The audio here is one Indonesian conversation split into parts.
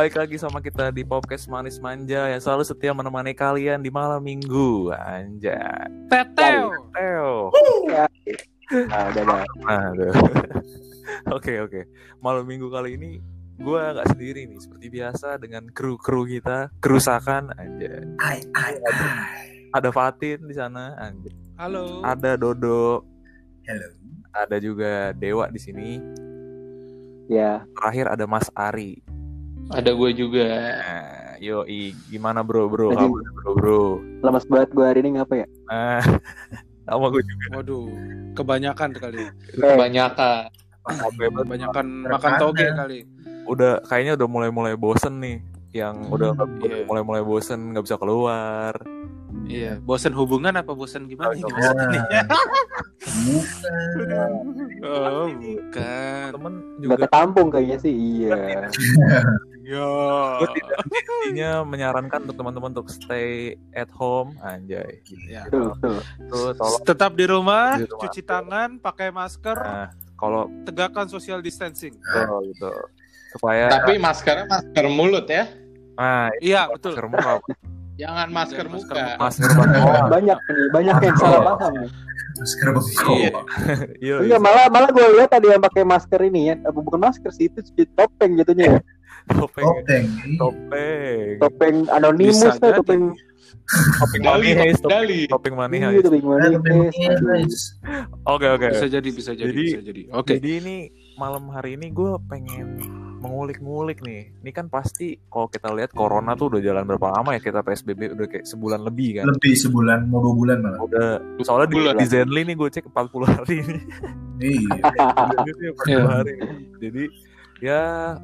balik lagi sama kita di podcast Manis Manja yang selalu setia menemani kalian di malam minggu. Anjay. Teteo. Teo. Nah, udah. Nah, aduh. Oke, oke. Malam minggu kali ini gue nggak sendiri nih, seperti biasa dengan kru-kru kita, kerusakan ai. Ada Fatin di sana, anjay. Halo. Ada Dodo, Hello. ada juga Dewa di sini. Ya, Terakhir ada Mas Ari. Ada gue juga. Nah, yoi, gimana bro, bro? Lagi. Kabar bro, bro? lemas banget gue hari ini ngapa ya? Nah, sama gue juga. Waduh, kebanyakan kali. Eh, Kebanyakan. Kebanyakan makan toge kali. Udah kayaknya udah mulai-mulai bosen nih. Yang udah Hmm, iya. mulai-mulai bosen nggak bisa keluar. Iya, bosan hubungan apa bosan gimana ini? Ya. Ya. Bukan. Oh, bukan. Temen juga ketampung kayaknya sih. Iya. Ya. gue tidak intinya menyarankan untuk teman-teman untuk stay at home anjay Ya. Betul, betul. itu tolong Tetap di rumah, Di rumah. cuci tangan, pakai masker, nah, kalau tegakkan social distancing. betul gitu supaya Tapi maskernya masker mulut ya, nah Iya, betul. masker muka jangan masker Jangan muka. masker masker Banyak nih, banyak yang salah paham. nih. Masker beko. Iya. iya Iya, malah malah gue lihat ada yang pakai masker ini ya, bukan masker sih itu jadi topeng jatuhnya ya. topeng Topeng. topeng Topeng anonimus tuh, topeng topeng heist topeng, iya, manis. topeng guys. oke oke Bisa jadi, bisa jadi, Jadi- bisa jadi. Oke. jadi ini malam hari ini gue pengen mengulik-ngulik nih ini kan pasti kalau kita lihat corona tuh udah jalan berapa lama ya kita psbb udah kayak sebulan lebih kan Lebih sebulan, mau dua bulan malah. udah soalnya di, bulan. di Zenly nih gue cek 40 hari ini Iya. 40 Iya. hari nih. jadi ya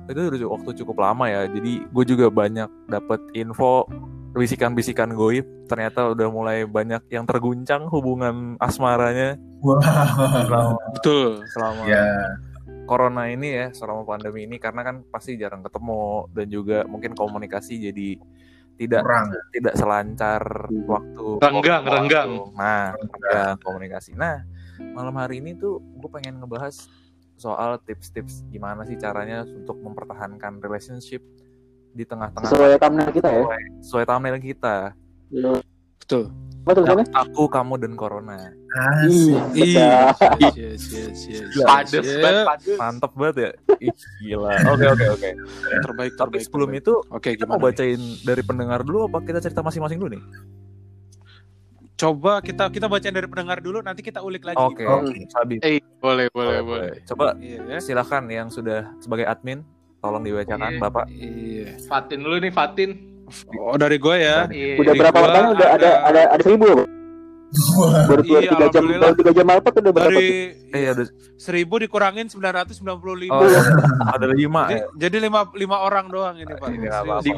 itu udah waktu cukup lama ya jadi gue juga banyak dapet info bisikan-bisikan goib ternyata udah mulai banyak yang terguncang hubungan asmaranya Wah. selama, Betul. selama Ya. Corona ini ya selama pandemi ini karena kan pasti jarang ketemu dan juga mungkin komunikasi jadi tidak Kurang. tidak selancar waktu Renggang, waktu- renggang. nah renggang komunikasi nah malam hari ini tuh gue pengen ngebahas soal tips-tips gimana sih caranya untuk mempertahankan relationship di tengah-tengah Sesuai thumbnail kita ya. sesuai, sesuai thumbnail kita Betul. Apa tulisannya? aku kamu dan corona Asik. Iya. Iya. Yes, yes, yes. Pades yes. banget, mantep banget ya Ih, gila oke oke oke Terbaik, tapi terbaik. sebelum terbaik. itu Oke, kita mau gimana? nih? bacain dari pendengar dulu apa kita cerita masing-masing dulu nih Coba kita kita bacain dari pendengar dulu, nanti kita ulik lagi. Oke, Oke. Sabi. Eh, boleh, boleh, boleh. Coba Iya ya. silakan yang sudah sebagai admin, tolong dibacakan, Iya. Bapak. Iya. Fatin dulu nih, Fatin. Oh dari gue ya. Iya. Udah Dari berapa gua pertanyaan udah ada ada- ada ada seribu apa? Baru dua Iya, tiga jam baru tiga jam apa tuh udah berapa? Dari tuh? Eh, ada seribu dikurangin 995. oh, Iya. ada lima. Jadi, ya. jadi lima, lima orang doang ini Pak. Ini Serius. apa-apa. Di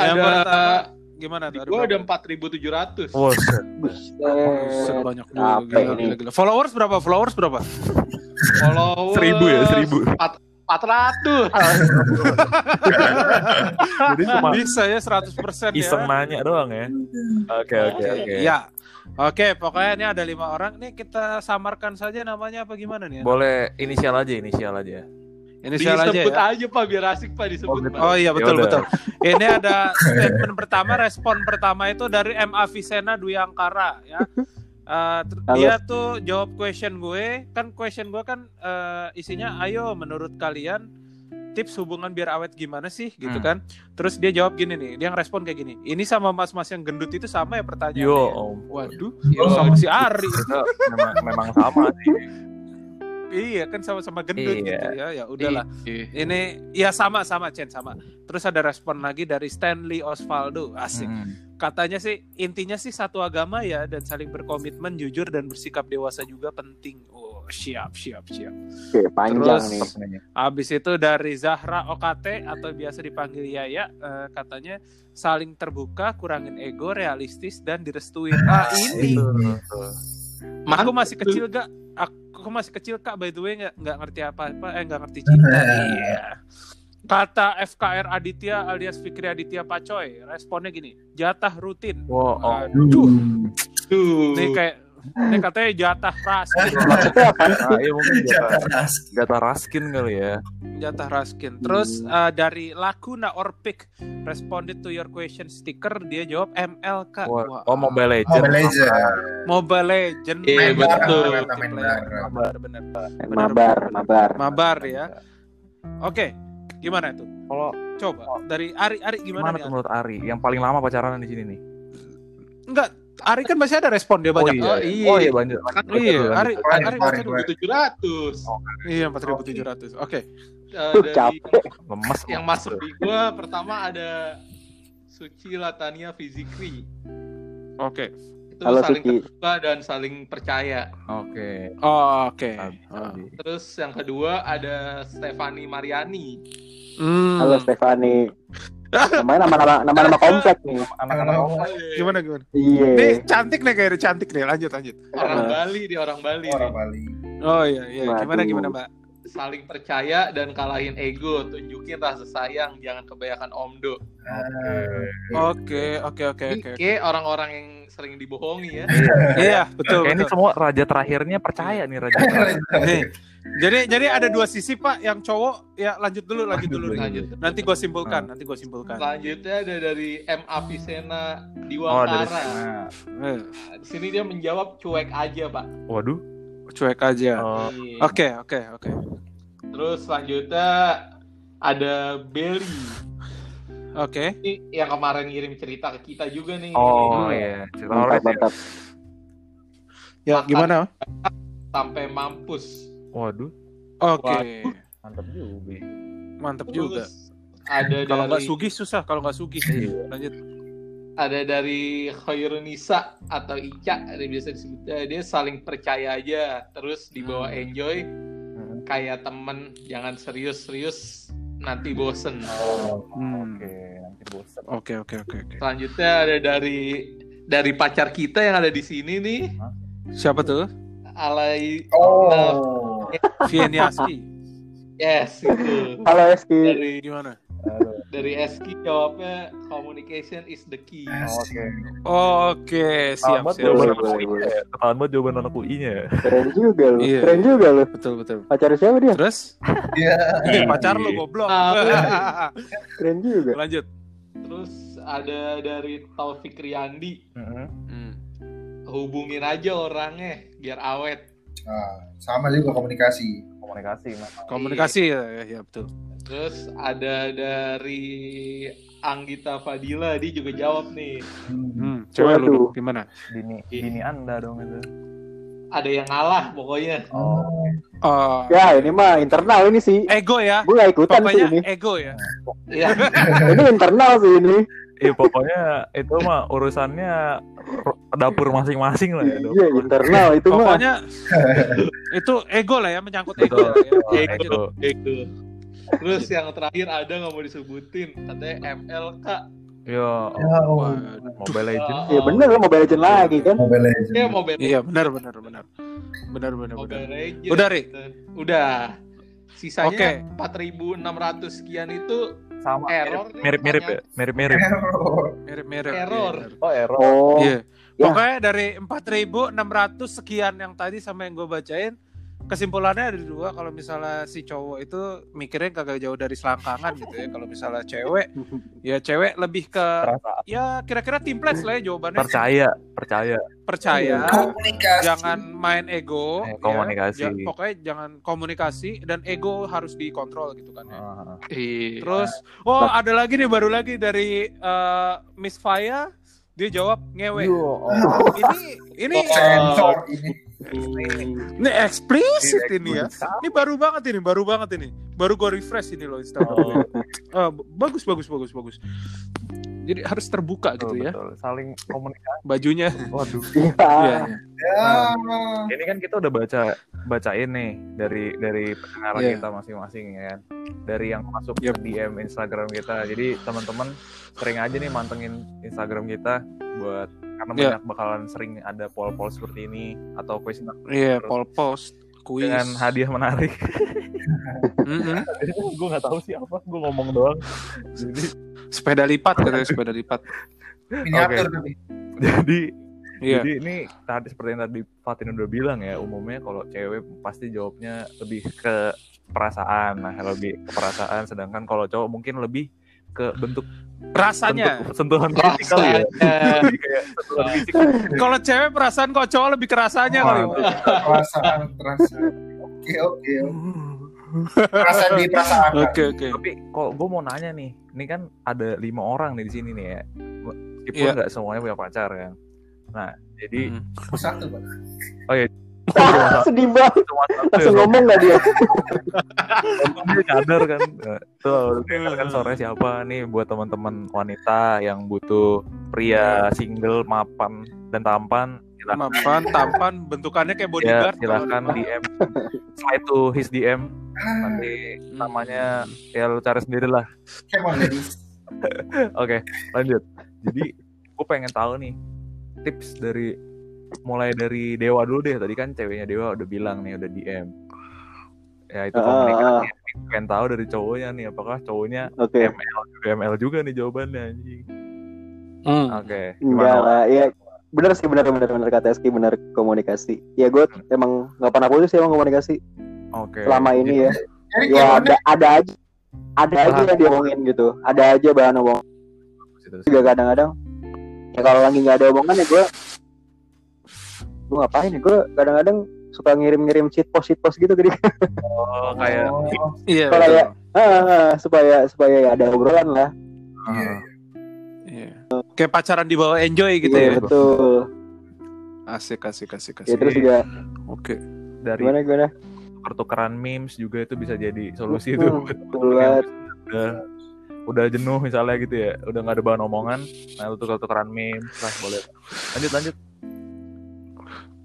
Yang ada pertama, gimana di tuh? gua ada berapa? 4.700. Wow, set. Buset, Buset. banyak juga. Gila, gila, gila. Followers berapa? Followers berapa? Followers Seribu ya, seribu. 400. Jadi cuma Bisa ya 100% ya. iseng nanya doang ya. Oke, oke, Oke, oke. Ya. Oke, pokoknya ini ada lima orang nih kita samarkan saja namanya apa gimana nih? Boleh inisial aja, inisial aja. Inisial aja disebut ya. aja, Pak biar asik Pak disebut. Pak. Oh iya betul Yaudah. betul. Ini ada statement pertama, respon pertama itu dari MA Visena Dwi Angkara ya. Eh, Halo. dia tuh jawab question gue, kan question gue kan eh, isinya, ayo menurut kalian tips hubungan biar awet gimana sih gitu Hmm. kan? Terus dia jawab gini nih, dia ngerespon kayak gini. Ini sama mas-mas yang gendut itu sama ya pertanyaannya? Yo, ya? om. Waduh, Yo. sama si Ari. Memang, memang sama sih. iya kan sama-sama gendut Iya. gitu ya. Ya udahlah. Iya. Ini ya sama sama Chen sama. Terus ada respon lagi dari Stanley Osvaldo. Asik. Hmm. Katanya sih intinya sih satu agama ya dan saling berkomitmen, jujur dan bersikap dewasa juga penting. Oh, siap siap siap. Oke, panjang Terus- nih. Habis itu dari Zahra OKT atau biasa dipanggil Yaya eh, katanya saling terbuka, kurangin ego, realistis dan direstuin. Ah, ini Itu, tuh. aku masih kecil gak aku masih kecil kak by the way nggak nggak ngerti apa apa eh nggak ngerti cinta iya kata FKR Aditya alias Fikri Aditya Pacoy responnya gini jatah rutin Wow, oh. aduh Tuh. ini kayak Ini katanya jatah Raskin. Sih? Nah, iya mungkin jatah, Jatah Raskin. jatah Raskin kali ya. Jatah Raskin. Terus eh, dari Lacuna Orpic responded to your question sticker dia jawab MLK. Wah, Wah, oh Mobile Legends. Mobile Legends. Mobile Legend. Iya, Main betul. Mabar bener. Mabar, mabar. Mabar ya. Oke, gimana itu? Kalau Coba dari Ari Ari gimana, gimana nih? menurut Ari? Yang paling lama pacaran di sini nih? Enggak, Ari kan masih ada respon dia banyak. Oh, iya. Oh iya banyak. Kan Iya, Ari Kemarin, Ari kemarin, baca dulu. kemarin. tujuh ratus. Iya, 4700. Oke. Eh, Tuh, dari capek. Lemes. yang masuk di gua pertama ada Suci Latania Fizikri. Oke. Itu Halo, saling Suci. terbuka dan saling percaya. Oke. Oh, oke. Sabi, Ah. Terus yang kedua ada Stefani Mariani. Hmm. Halo Stefani. Namanya nama-nama nama-nama komplek nih. Anak-anak komplek. Gimana gimana? Iya. Nih cantik nih kayaknya cantik nih. Lanjut lanjut. Orang. Bali di orang Bali. Orang nih. Bali. Oh iya iya. Gimana Waduh. gimana Mbak? Saling percaya dan kalahin ego, tunjukin rasa sayang, jangan kebanyakan omdo. Oke oke oke oke. orang-orang yang sering dibohongi ya. Iya betul Kayak ini betul. semua raja terakhirnya percaya nih raja. terakhir. Jadi jadi ada dua sisi Pak. Yang cowok ya lanjut dulu lanjut dulu. Lanjut. Nanti gue simpulkan. Nanti gue simpulkan. Selanjutnya ada dari M. Avicenna Oh Diwakara. dari sana. Eh, Nah, di sini dia menjawab cuek aja, Pak. Waduh. Cuek aja. Oh. Oke oke oke. Terus selanjutnya ada Belly. Oke. Ini yang kemarin ngirim cerita ke kita juga nih. oh iya. Cerita horor Mantap, ya. mantap. Ya Makan. gimana? Sampai mampus. Waduh. Oke. Mantap juga. Mantap juga. Ada Kalau nggak dari sugih susah. Kalau nggak sugih. Iya. Lanjut. Ada dari Khairunisa atau Ica, ada biasa disebutnya dia saling percaya aja, terus dibawa Hmm. enjoy Hmm. kayak temen, jangan serius-serius nanti bosen. Oh, Hmm. Oke, nanti bosan. Oke oke oke oke. Selanjutnya ada dari dari pacar kita yang ada di sini nih, Siapa tuh? Alay Oh. Vieniaski. yes itu. Halo Eski. Dari Gimana? Dari Eski jawabnya communication is the key. Oke. Oke, siap siap. jawaban siap, anak ya. Tamat jawaban anak UI-nya ya. Keren juga lu. Iya. Keren juga lu. Betul betul. Pacar siapa dia? Terus? Iya. Ih, pacar lu goblok. Ah, Keren juga. Lanjut. Terus ada dari Taufik Riyandi, Heeh. Hmm. hubungin aja orangnya biar awet. Nah, sama juga komunikasi. Komunikasi. Mas. Komunikasi ya, ya, ya, betul. Terus ada dari Anggita Fadila, dia juga jawab nih. Hmm. Hmm, coba lu gimana? Dini, dini Anda dong itu. Ada yang ngalah pokoknya. Oh. Oh, Ya ini mah internal ini sih. ego ya. Gue gak ikutan sih Pokoknya ini. ego ya. Iya. Ini internal sih ini. Iya pokoknya itu mah urusannya dapur masing-masing lah ya. Iya internal itu mah. Pokoknya itu ego lah ya, menyangkut ego. Betul. ya. Oh, Lanjut. ego. Terus yang terakhir ada nggak mau disebutin, katanya MLK. Yo, Ya, oh. Mobile Legends. Iya bener lah Mobile Legend lagi kan. Mobile Legends. Ya Mobile, Iya, benar benar benar. Benar benar benar. Mobile Legends. Udah, Ri? Udah. Sisanya Oke. 4.600 sekian itu Sama error. nih, mirip-mirip ya, mirip-mirip. Error. Mirip-mirip. Error. Iya, benar. Oh, error. Oh. Iya. Ya. Pokoknya dari 4.600 sekian yang tadi sama yang gue bacain, kesimpulannya ada dua. Kalau misalnya si cowok itu mikirnya kagak jauh dari selangkangan gitu ya. Kalau misalnya cewek, ya cewek lebih ke Terasa ya kira-kira timples lah ya jawabannya. percaya, percaya. Percaya. Komunikasi. Jangan main ego. Eh, ya. komunikasi. Ja- pokoknya jangan komunikasi dan ego harus dikontrol gitu kan ya. Iya. Terus, oh ada lagi nih baru lagi dari eh, Miss Faya, dia jawab ngewe. Yo, oh. Ini ini Sensor ini. ini eksplisit ini ya. Ini baru banget ini, baru banget ini. Baru gue refresh ini loh Instagram. Oh, bagus bagus bagus bagus. Jadi harus terbuka gitu betul, ya betul. Saling komunikasi. bajunya. Waduh. Iya. Iya. iya. Ya. Ini kan kita udah baca bacain nih dari dari pendengar Iya. kita masing-masing ya kan. Dari yang masuk Yep. ke DM Instagram kita. Jadi teman-teman sering aja nih mantengin Instagram kita buat karena Iya. banyak bakalan sering ada poll-poll seperti ini atau quiz Iya, poll post, kuis. dengan hadiah menarik. Mm-mm. gue nggak tahu sih apa, gue ngomong doang. Jadi Sepeda lipat katanya sepeda lipat. Miniatur tapi. jadi Iya. Jadi ini tadi seperti yang tadi Fatin udah bilang ya, umumnya kalau cewek pasti jawabnya lebih ke perasaan, nah lebih ke perasaan, sedangkan kalau cowok mungkin lebih ke bentuk Rasanya. bentuk sentuhan fisik kali ya. Sentuhan fisik. Kalau cewek perasaan kok cowok lebih kerasanya kali. Wah, Pak. perasaan perasaan oke oke oke. Perasaan di perasaan Oke oke. Tapi kok gue mau nanya nih, ini kan ada lima orang nih di sini nih ya, meskipun Iya. nggak semuanya punya pacar kan. Nah, jadi Hmm. satu pak Sedih banget. ya, Langsung ngomong gak dia? Dia nyadar kan tuh dengar kan sore siapa nih buat teman-teman wanita yang butuh pria single mapan dan tampan silakan Mapan, tampan, bentukannya kayak ya bodyguard. silakan DM slide to his DM nanti namanya ya lu cari sendiri lah oke lanjut jadi gue pengen tahu nih tips dari mulai dari Dewa dulu deh tadi kan ceweknya Dewa udah bilang nih udah DM ya itu Ah, komunikasi Gue pengen tahu dari cowoknya nih apakah cowoknya Oke. ML juga ML juga nih jawabannya anjing. Hmm. Oke. Enggak Gimana? Lah, ya bener sih bener bener bener kata Eski bener komunikasi. Ya gue emang nggak pernah putus sih emang komunikasi Oke. selama ini ya. jadi Ya gimana ada ada aja ada aja yang diomongin gitu. Ada aja bahan omong. Terus, Juga kadang-kadang ya kalau lagi nggak ada omongan ya gue gue ngapain ya gue kadang-kadang suka ngirim-ngirim cheat post cheat post gitu dia Oh, kayak Oh, Iya. Kalau betul. ya- Ah, supaya supaya ya ada obrolan lah. Iya. Iya. Kayak pacaran di bawah enjoy gitu Iya ya. betul. Asik asik asik Ya asik. terus juga Oke. dari gimana gimana? tuker-tukeran memes juga itu bisa jadi solusi Hmm, itu buat betul udah udah jenuh misalnya gitu ya udah nggak ada bahan omongan nah lu tuker-tukeran memes lah boleh lanjut lanjut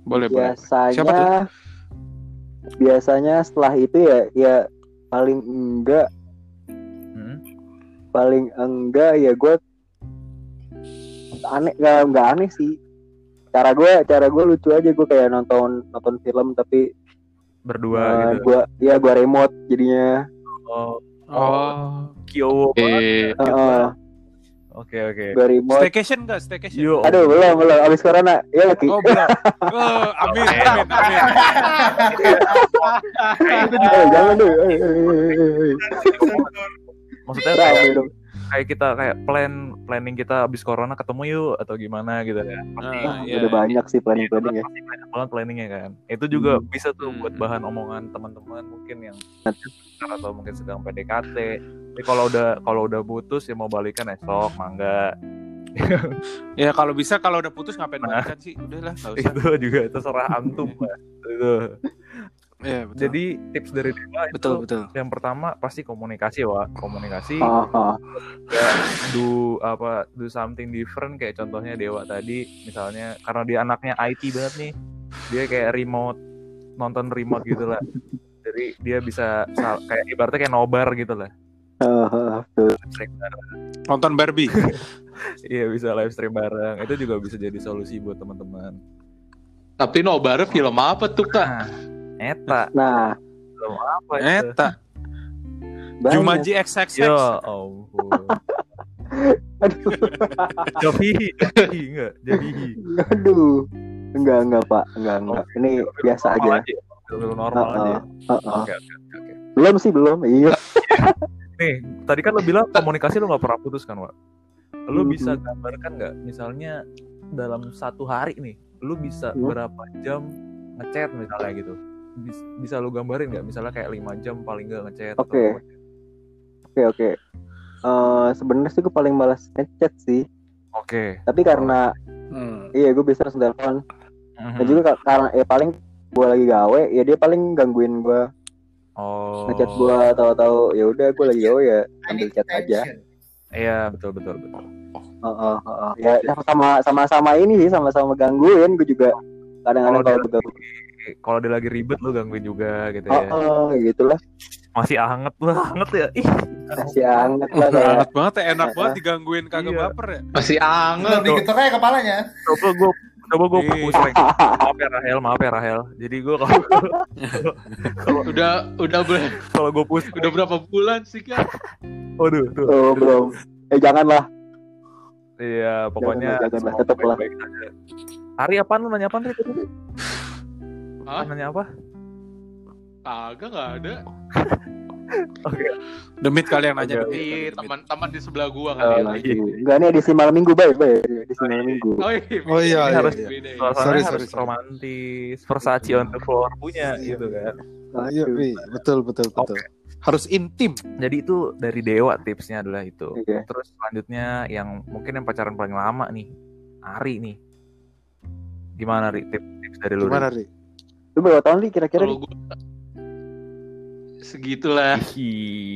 Boleh boleh. biasanya Siapa tuh? biasanya setelah itu ya ya paling enggak Hmm. paling enggak ya gue aneh nggak nggak aneh sih cara gue cara gue lucu aja gue kayak nonton nonton film tapi berdua eh, gitu gue ya gue remote jadinya oh Oh. kiowo banget. Eh, Heeh, oke oke gue remote Staycation enggak? Staycation. Yo, aduh belum belum abis corona ya lagi Oh, belum. Oh, amin, amin, amin. eh, jangan deh eh, eh, eh. maksudnya Rame kayak, kita kayak plan planning kita abis corona ketemu yuk atau gimana gitu ya pasti Ah, iya, udah iya. banyak sih planning Itu planning ya pasti banyak banget planningnya kan itu juga Hmm. bisa tuh buat Hmm. bahan omongan teman-teman mungkin yang atau mungkin sedang PDKT tapi kalau udah kalau udah putus ya mau balikan esok mangga Ya kalau bisa kalau udah putus ngapain Nah. balikan sih? Udahlah, enggak usah. itu juga terserah antum lah itu Iya, betul. jadi tips dari Dewa itu betul betul. yang pertama pasti komunikasi wa komunikasi ah. ya, do apa do something different kayak contohnya Dewa tadi misalnya karena dia anaknya IT banget nih dia kayak remote nonton remote gitu lah jadi dia bisa kayak ibaratnya kayak nobar gitu lah Ah, ah, betul. Live stream bareng. Nonton Barbie. iya bisa live stream bareng itu juga bisa jadi solusi buat teman-teman tapi nobar film apa tuh kak? nah eta nah apa itu Eta. banyak. Jumanji XXX. ya ampun Jabihi, Jabihi enggak, Jabihi. Aduh. Enggak, enggak, Pak. Enggak, enggak. Ini biasa aja. Normal Film normal aja. Heeh. Oke, oke, oke, oke. Belum sih, belum. Iya. Nih, tadi kan lo bilang komunikasi lo nggak pernah putus kan, Wak? Lo Mhm. bisa gambarkan nggak, misalnya dalam satu hari nih, lo bisa Hmm. berapa jam ngechat misalnya gitu? Bisa, bisa lo gambarin nggak? Misalnya kayak lima jam paling nggak ngechat. Oke. Oke, oke. Eh sebenarnya sih gue paling malas ngechat sih. Oke. Tapi karena Hmm. iya gue bisa langsung telepon. Mhm. Dan juga ka- karena ya paling gue lagi gawe, ya dia paling gangguin gue Oh. ngechat gue tahu-tahu ya udah gue lagi gawe ya ambil chat aja. Iya, betul betul betul. Heeh, heeh. Ya sama sama sama ini sih sama-sama gangguin gue juga kadang-kadang Kalau gue Kalau dia lagi ribet lo gangguin juga gitu oh, ya. oh, gitu lah Masih anget banget ya. Ih, masih anget lah kayak Hangat banget ya, enak banget digangguin kagak Iya. baper ya. Masih anget. Belum diketok aja kepalanya. coba gue coba gue fokus lagi. Maaf ya Rahel, maaf ya Rahel. Jadi gue kalau Udah udah ber- kalau gue push udah berapa bulan sih kak? Waduh, tuh. oh belum eh janganlah Iya, pokoknya Jangan lah, jangan lah, semoga tetep lah. baik-baik saja. Ari apaan lu nanya apaan tadi? Hah? Nanya apa? Kagak nggak ada. Oke. Demit kali yang nanya Oke. Demit. Iya, teman-teman di sebelah gua Oh, kali ya. lagi. Enggak nih edisi malam minggu, Bay, Bay. Edisi Oh, malam iya. minggu. Oh iya. Oh iya, iya, harus iya. Ya. Sorry, harus sorry, romantis, Versace on the floor punya Iya. gitu kan. Iya, Wi. betul betul betul. Harus intim. Jadi itu dari Dewa tipsnya adalah itu. Oke. Terus selanjutnya yang mungkin yang pacaran paling lama nih, Ari nih. Gimana Ri tips, tips dari lu? Gimana, Ri? Lu berapa tahun nih kira-kira? Kalau gua segitulah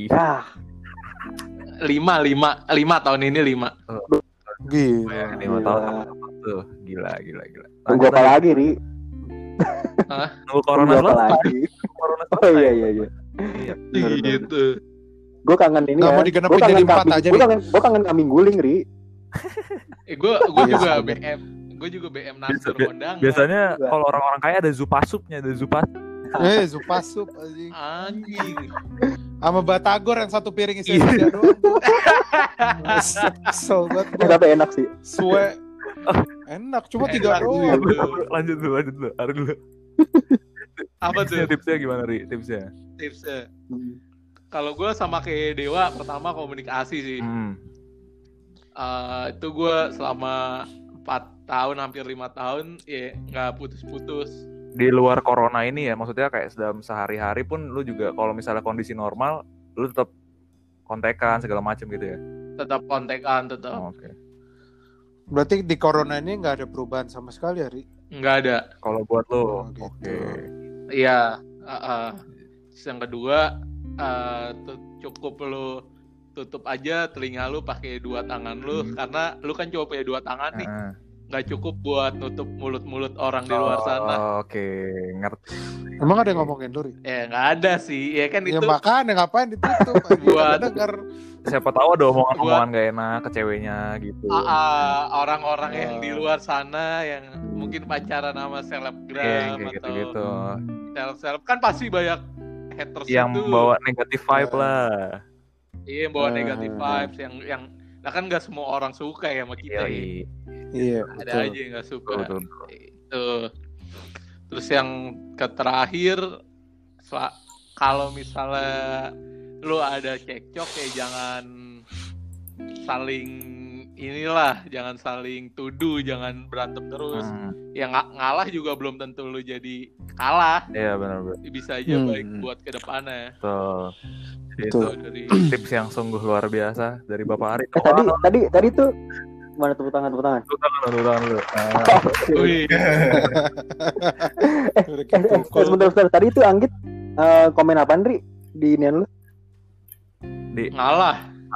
Ah, lima lima lima tahun ini lima. Gila. lima Gila. tahun tuh, gila gila gila. tunggu apa lagi, Ri? Nunggu corona Tunggu apa lagi? Corona Oh iya iya iya. Iya. Bener. Gitu. Gue kangen ini Nggak ya. mau digenepin kangen jadi empat aja, Gua Ri. kangen, gua kangen kambing guling, Ri. Eh gue gue Iya, juga. BM. Gue juga BM Biasa- Nasur bi- Kondang. Biasanya Iya. kalau orang-orang kaya ada zupasupnya, ada zupas. Eh, Zupasup anjing. Anjing. Sama Batagor yang satu piring isi Iya. tiga doang. Kesel banget tapi enak sih. Sue. Enak, cuma tiga doang. lanjut dulu, lanjut dulu. Ari dulu. Apa tuh Tipsnya, tipsnya gimana Ri? Tipsnya. tipsnya? Hmm. Kalau gue sama kayak Dewa, pertama komunikasi sih. Hmm. Eh, itu gue selama 4 tahun, hampir lima tahun, ya nggak putus-putus. Di luar corona ini ya, maksudnya kayak dalam sehari-hari pun lu juga kalau misalnya kondisi normal, lu tetap kontekan segala macam gitu ya. Tetap kontekan, tetap. Oh, Oke. Berarti di corona ini nggak ada perubahan sama sekali, Ri. Nggak ada. Kalau buat lu, Oh, oke. gitu. Iya. uh, uh. Yang kedua, eh, tu- cukup lu tutup aja telinga lu pakai dua tangan lu Hmm. karena lu kan cuma punya dua tangan nih Nah. Nggak cukup buat nutup mulut-mulut orang di luar sana Oh, Oke, ngerti. Emang ada yang ngomongin lu, ya nggak ada sih ya kan Ya itu makanya ngapain ditutup? Buat- denger. Siapa tahu ada omongan-omongan gak enak ke ceweknya gitu. ah, ah, orang-orang yang Oh. di luar sana yang mungkin pacaran sama Iya, selebgram kayak atau gitu-gitu. seleb-seleb kan pasti banyak haters Yang itu bawa negatif vibe Ya. lah. iya yang bawa Eh, negatif eh, vibes yang yang nah kan nggak semua orang suka ya sama kita ya. Iya, Iya, ada betul. aja yang nggak suka betul, betul. itu terus yang ke terakhir kalau misalnya lu ada cekcok ya jangan saling inilah jangan saling tuduh jangan berantem terus Hmm, yang nga- ngalah juga belum tentu lu jadi kalah Iya benar-benar. bisa aja Hmm. baik buat ke depannya Betul. Itu dari tips yang sungguh luar biasa dari Bapak Ari. Eh, tadi tadi tadi tuh mana tepuk tangan tepuk tangan. Tepuk tangan dulu, tepuk tangan dulu. Ah, Udah Eh, eh, pukul. sebentar sebentar. Tadi tuh Anggit eh, komen apaan, Ri? Di inian lu? di ngalah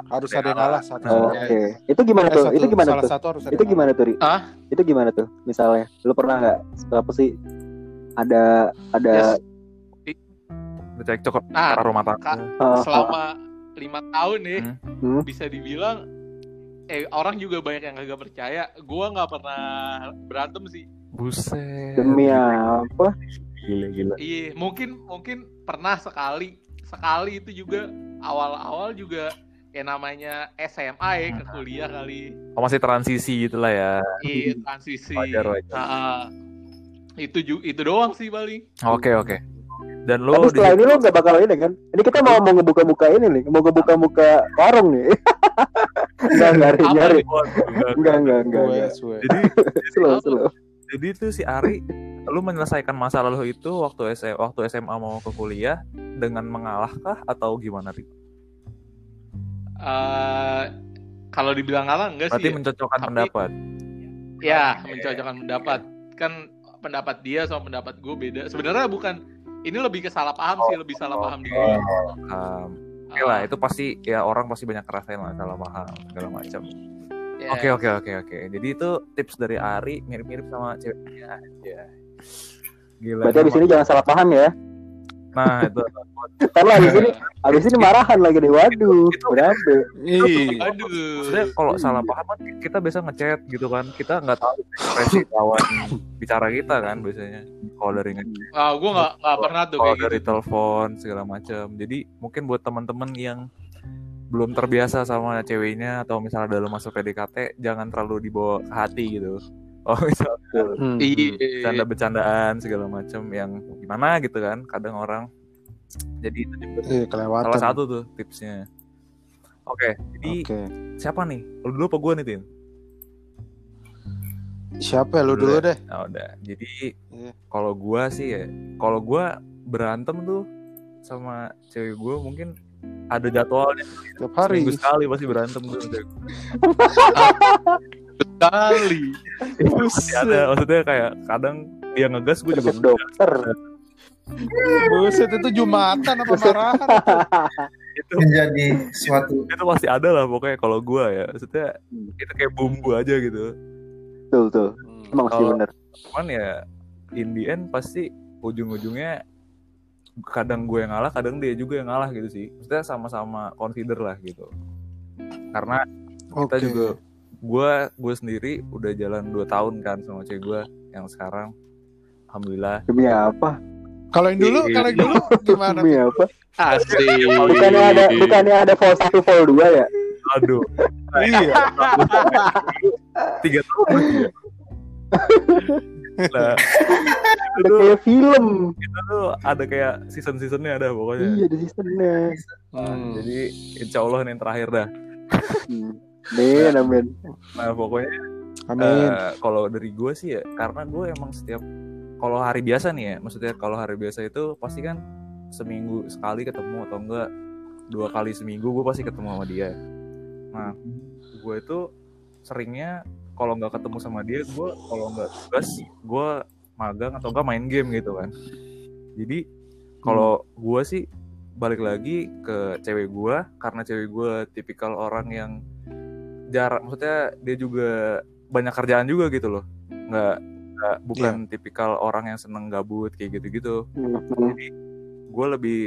harus ada yang ngalah satu. Oh. Oke. Itu gimana Eh, tuh? satu- Itu gimana salah tuh? satu harus ada Itu gimana tuh, Ri? Hah? Itu gimana tuh? Misalnya, lu pernah nggak apa sih ada ada Yes. Cekcok Nah, cara rumah tangga. Eh, selama lima tahun nih Hmm. bisa dibilang eh orang juga banyak yang kagak percaya gua nggak pernah berantem sih Buset. demi apa? Gila gila. iya mungkin mungkin pernah sekali sekali itu juga awal-awal juga ya namanya SMA ya ke kuliah kali Oh, masih transisi gitu lah ya. iya transisi Wajar, wajar. Ah. itu ju- itu doang sih paling Oke oke. Dan lo Tapi di setelah ini lu nggak bakal ini kan? Ini kita mau mau ngebuka-buka ini nih, mau ngebuka-buka warung nih. Enggak nyari nyari. Enggak enggak enggak. Jadi Slow slow. jadi tuh si Ari lu menyelesaikan masalah lo itu waktu SMA, waktu SMA mau ke kuliah dengan mengalahkah atau gimana Ri? Eh, kalau dibilang ngalah enggak Berarti sih ya. mencocokkan Tapi- pendapat. ya mencocokkan pendapat kan pendapat dia sama pendapat gue beda sebenarnya bukan ini lebih ke salah paham sih lebih salah paham di gue Um, Oke lah, itu pasti ya orang pasti banyak ngerasain lah salah paham segala macam. Ya. Oke oke oke oke. Jadi itu tips dari Ari mirip-mirip sama ceweknya aja. Gila. Berarti abis ini jangan salah paham ya. Nah itu Ntar lah abis ini abis ini marahan lagi nih. Waduh, Itu- berapa? Ih, aduh sebenarnya kalau salah paham kan kita biasa ngechat gitu kan. Kita nggak tahu ekspresi lawan bicara kita kan biasanya. Kalau dari ngechat, ah gue nggak nggak pernah tuh kalau dari gitu telepon segala macam. Jadi mungkin buat teman-teman yang belum terbiasa sama ceweknya atau misalnya dalam masa PDKT jangan terlalu dibawa ke hati gitu. Oh misal Hmm. Iya. bercanda-bercandaan segala macam yang gimana gitu kan kadang orang jadi itu juga Iya, kelewatan. salah satu tuh tipsnya oke jadi Oke. siapa nih lu dulu apa gue nih tin Siapa ya lu dulu deh? Nah, udah. Jadi Iya. kalau gua sih ya, kalau gua berantem tuh sama cewek gua mungkin ada jadwalnya Tiap hari. seminggu sekali pasti berantem tuh. sama cewek gua. Kali. Pasti ada. Maksudnya kayak kadang dia ngegas gua juga dokter. Buset itu Jumatan apa marahan? itu menjadi suatu itu pasti ada lah pokoknya kalau gua ya. Maksudnya itu kayak bumbu aja gitu. Betul tuh. Emang sih Kalau- bener. Cuman ya in the end pasti ujung-ujungnya kadang gue yang ngalah, kadang dia juga yang ngalah gitu sih. Maksudnya sama-sama consider lah gitu. Karena kita Oke. juga gue gue sendiri udah jalan 2 tahun kan sama cewek gue yang sekarang alhamdulillah Demi apa? Kalau yang dulu, Iya. kalau yang dulu gimana? Demi apa? Asik. Bukannya ada bukannya ada vol 1 vol 2 ya? aduh Iya. tiga tahun lagi ya nah itu Ada kayak film. itu tuh ada kayak season seasonnya ada pokoknya Iya di seasonnya. Nah, Hmm. jadi insya Allah ini yang terakhir dah Hmm. Amin, amin. nah pokoknya Amin. eh, kalau dari gue sih ya karena gue emang setiap kalau hari biasa nih ya maksudnya kalau hari biasa itu pasti kan seminggu sekali ketemu atau enggak dua kali seminggu gue pasti ketemu sama dia nah gue itu seringnya kalau nggak ketemu sama dia gue kalau nggak tugas gue magang atau enggak main game gitu kan jadi kalau gue sih balik lagi ke cewek gue karena cewek gue tipikal orang yang jarak maksudnya dia juga banyak kerjaan juga gitu loh. Nggak nggak bukan tipikal orang yang seneng gabut kayak gitu gitu Hmm. gue lebih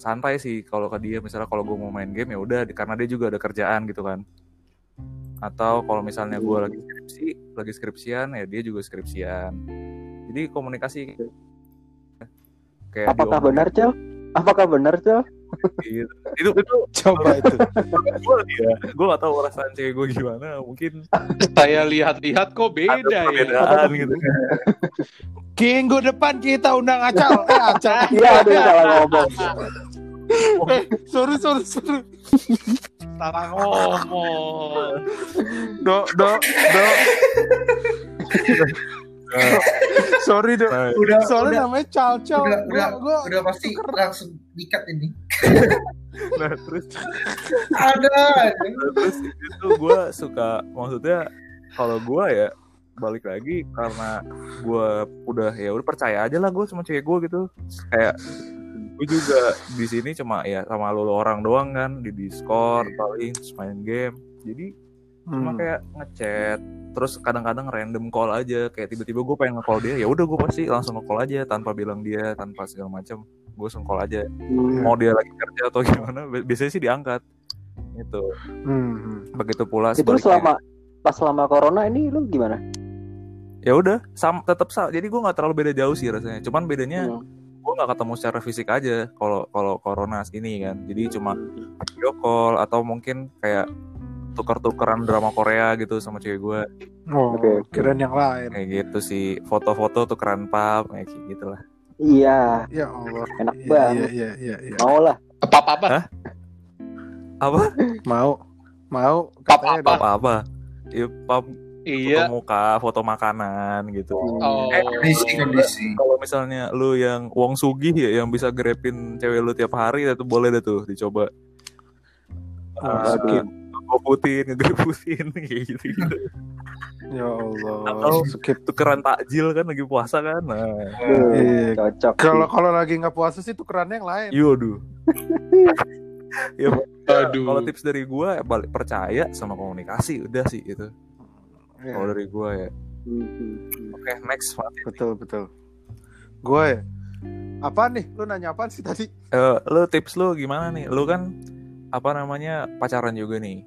santai sih kalau ke dia. Misalnya kalau gue mau main game ya udah karena dia juga ada kerjaan gitu kan. Atau kalau misalnya gue lagi skripsi lagi skripsian ya dia juga skripsian. Jadi komunikasi kayak Apakah diomongin benar, Cel? Apakah benar, Cel? Gitu. itu itu Coba itu. gue ya gue gak tahu perasaan cewek gue gimana mungkin Saya lihat-lihat kok beda ada ya. perbedaan gitu Minggu depan kita undang Acal. Eh, Acal. Iya, ada yang salah ngomong. Eh, sorry, sorry, sorry. Salah ngomong. Do, do, do. sorry, do. Nah, udah Soalnya udah namanya Cal Cal. udah Gua, udah gua, udah pasti langsung dikat ini nah, terus ada. Terus itu gue suka maksudnya kalau gue ya balik lagi karena gue udah ya udah percaya aja lah gue sama cewek gue gitu. Kayak gue juga di sini cuma ya sama lo orang doang kan di Discord paling terus main game. Jadi cuma Hmm. kayak ngechat terus kadang-kadang random call aja. Kayak tiba-tiba gue pengen nge-call dia ya udah gue pasti langsung nge-call aja tanpa bilang dia tanpa segala macam gue call aja Hmm. mau dia lagi kerja atau gimana bi- biasanya sih diangkat gitu Hmm. begitu pula Itu sebaliknya. selama pas selama corona ini lu gimana? ya udah sam tetap sama jadi gue nggak terlalu beda jauh sih rasanya cuman bedanya Hmm. gue nggak ketemu secara fisik aja kalau kalau corona ini kan jadi cuma video call atau mungkin kayak tukar-tukaran drama Korea gitu sama cewek gue Oh, oke. kirain yang lain. kayak gitu sih foto-foto tukeran pub kayak gitu lah Iya, Ya Allah. enak Iya, banget. iya, iya, iya. Mau lah. Apa-apa. apa Mau. Mau. Apa-apa. Katanya dah. apa-apa ya pub Iya. foto muka foto makanan gitu Oh. kondisi kondisi kalau misalnya lu yang Wong Sugih ya yang bisa grepin cewek lu tiap hari itu boleh deh tuh dicoba Oh, skip. Ngoputin ngegreputin kayak gitu gitu Ya Allah. Atau- Skip. tukeran takjil kan lagi puasa kan nah Iya. Cocok. Kalau kalau lagi nggak puasa sih tukerannya yang lain. Yoduh. ya, Aduh. kalau tips dari gua ya balik percaya sama komunikasi udah sih itu. Iya, Kalau dari gua ya. Hmm. Oke, next Fatin. betul betul. Gue ya. Apa nih? Lu nanya apa sih tadi? Eh, lu tips lu gimana nih? Lu kan apa namanya pacaran juga nih.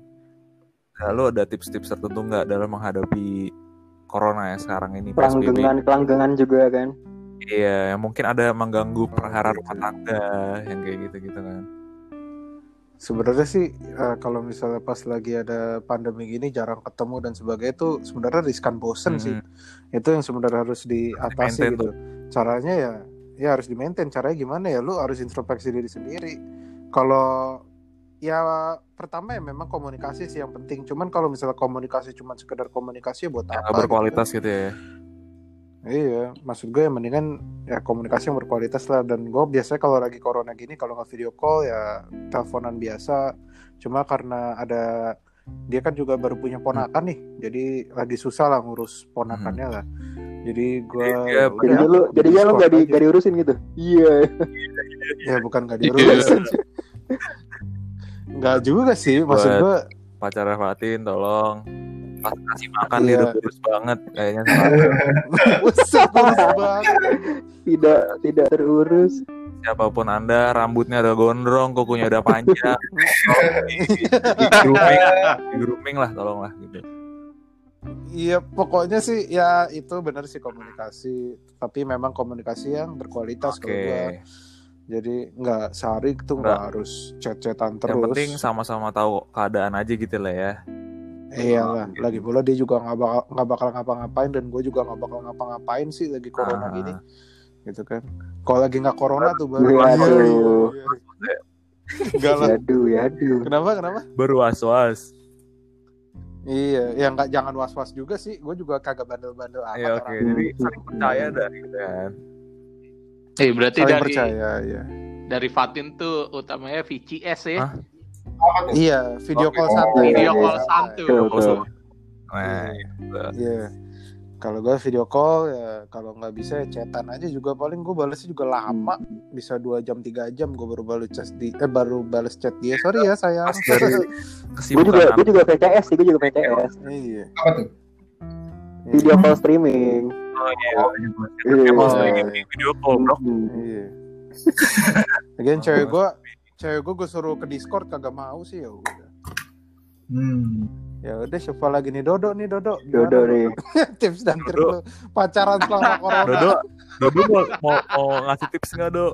Nah, lu ada tips-tips tertentu nggak dalam menghadapi corona ya sekarang ini PSBB? Kelanggengan, kelanggengan juga kan. Iya, yang mungkin ada mengganggu perhara rumah tangga yang kayak gitu-gitu kan. sebenarnya sih eh, kalau misalnya pas lagi ada pandemi gini jarang ketemu dan sebagainya itu sebenarnya riskan bosen Hmm. sih itu yang sebenarnya harus diatasi Di-maintain gitu caranya ya ya harus di maintain caranya gimana ya lu harus introspeksi diri sendiri kalau ya pertama ya memang komunikasi sih yang penting. Cuman kalau misalnya komunikasi cuma sekedar komunikasi ya buat Yang apa nggak gitu berkualitas gitu ya. iya maksud gue ya mendingan ya komunikasi yang berkualitas lah. Dan gue biasanya kalau lagi corona gini kalau nggak video call ya teleponan biasa. Cuma karena ada dia kan juga baru punya ponakan nih jadi lagi susah lah ngurus ponakannya lah. Jadi gue Jadi lu jadi lu Discord gak di gak diurusin gitu. Iya. ya bukan gak diurusin nggak juga sih maksud gue Pacarnya Fatin tolong. Pas kasih makan Iya. dia udah kurus banget kayaknya banget. Tidak tidak terurus. Siapa pun Anda, rambutnya ada gondrong, kukunya udah panjang. Tolong di, di grooming, di grooming lah tolonglah gitu. Iya, pokoknya sih ya itu benar sih komunikasi. Tapi memang komunikasi yang berkualitas Oke. kalau. Jadi nggak sehari itu nggak harus chat-chatan terus. Yang penting sama-sama tahu keadaan aja gitu lah ya. Iyalah, lagi pula dia juga nggak bakal nggak bakal ngapa-ngapain dan gue juga nggak bakal ngapa-ngapain sih lagi Ah. corona gini, gitu kan. Kalau lagi nggak corona tuh baru. Waduh. Enggak lah. Yaduh, yaduh. Kenapa? Kenapa? Baru was-was. Iya, ya nggak jangan was-was juga sih. Gue juga kagak bandel-bandel amat. Ya oke, orangnya. jadi saling percaya dah gitu kan. Eh berarti Saling dari percaya, ya. dari Fatin tuh utamanya VCS ya. Hah? Iya, video Oke. call Oh, santai. Video iya, call iya. santu. Betul, betul. Nah, Iya. Kalau gue video call ya kalau nggak bisa ya chatan aja juga paling gue balesnya juga lama bisa dua jam tiga jam gue baru balas chat di eh baru balas chat dia sorry ya dari Gue juga gue juga PCS sih, gue juga PCS. iya Apa tuh? Video call streaming. Oh iya, Iya. Emang Oh, sering iya. video call bro. Hmm. iya Lagian cewek gue cewek gue gue suruh ke discord kagak mau sih ya udah Hmm. ya udah siapa lagi nih Dodo nih Dodo Gimana, Dodo nih. tips dan trik Dodo. lu pacaran selama corona Dodo, Dodo mau, mau, mau ngasih tips nggak do?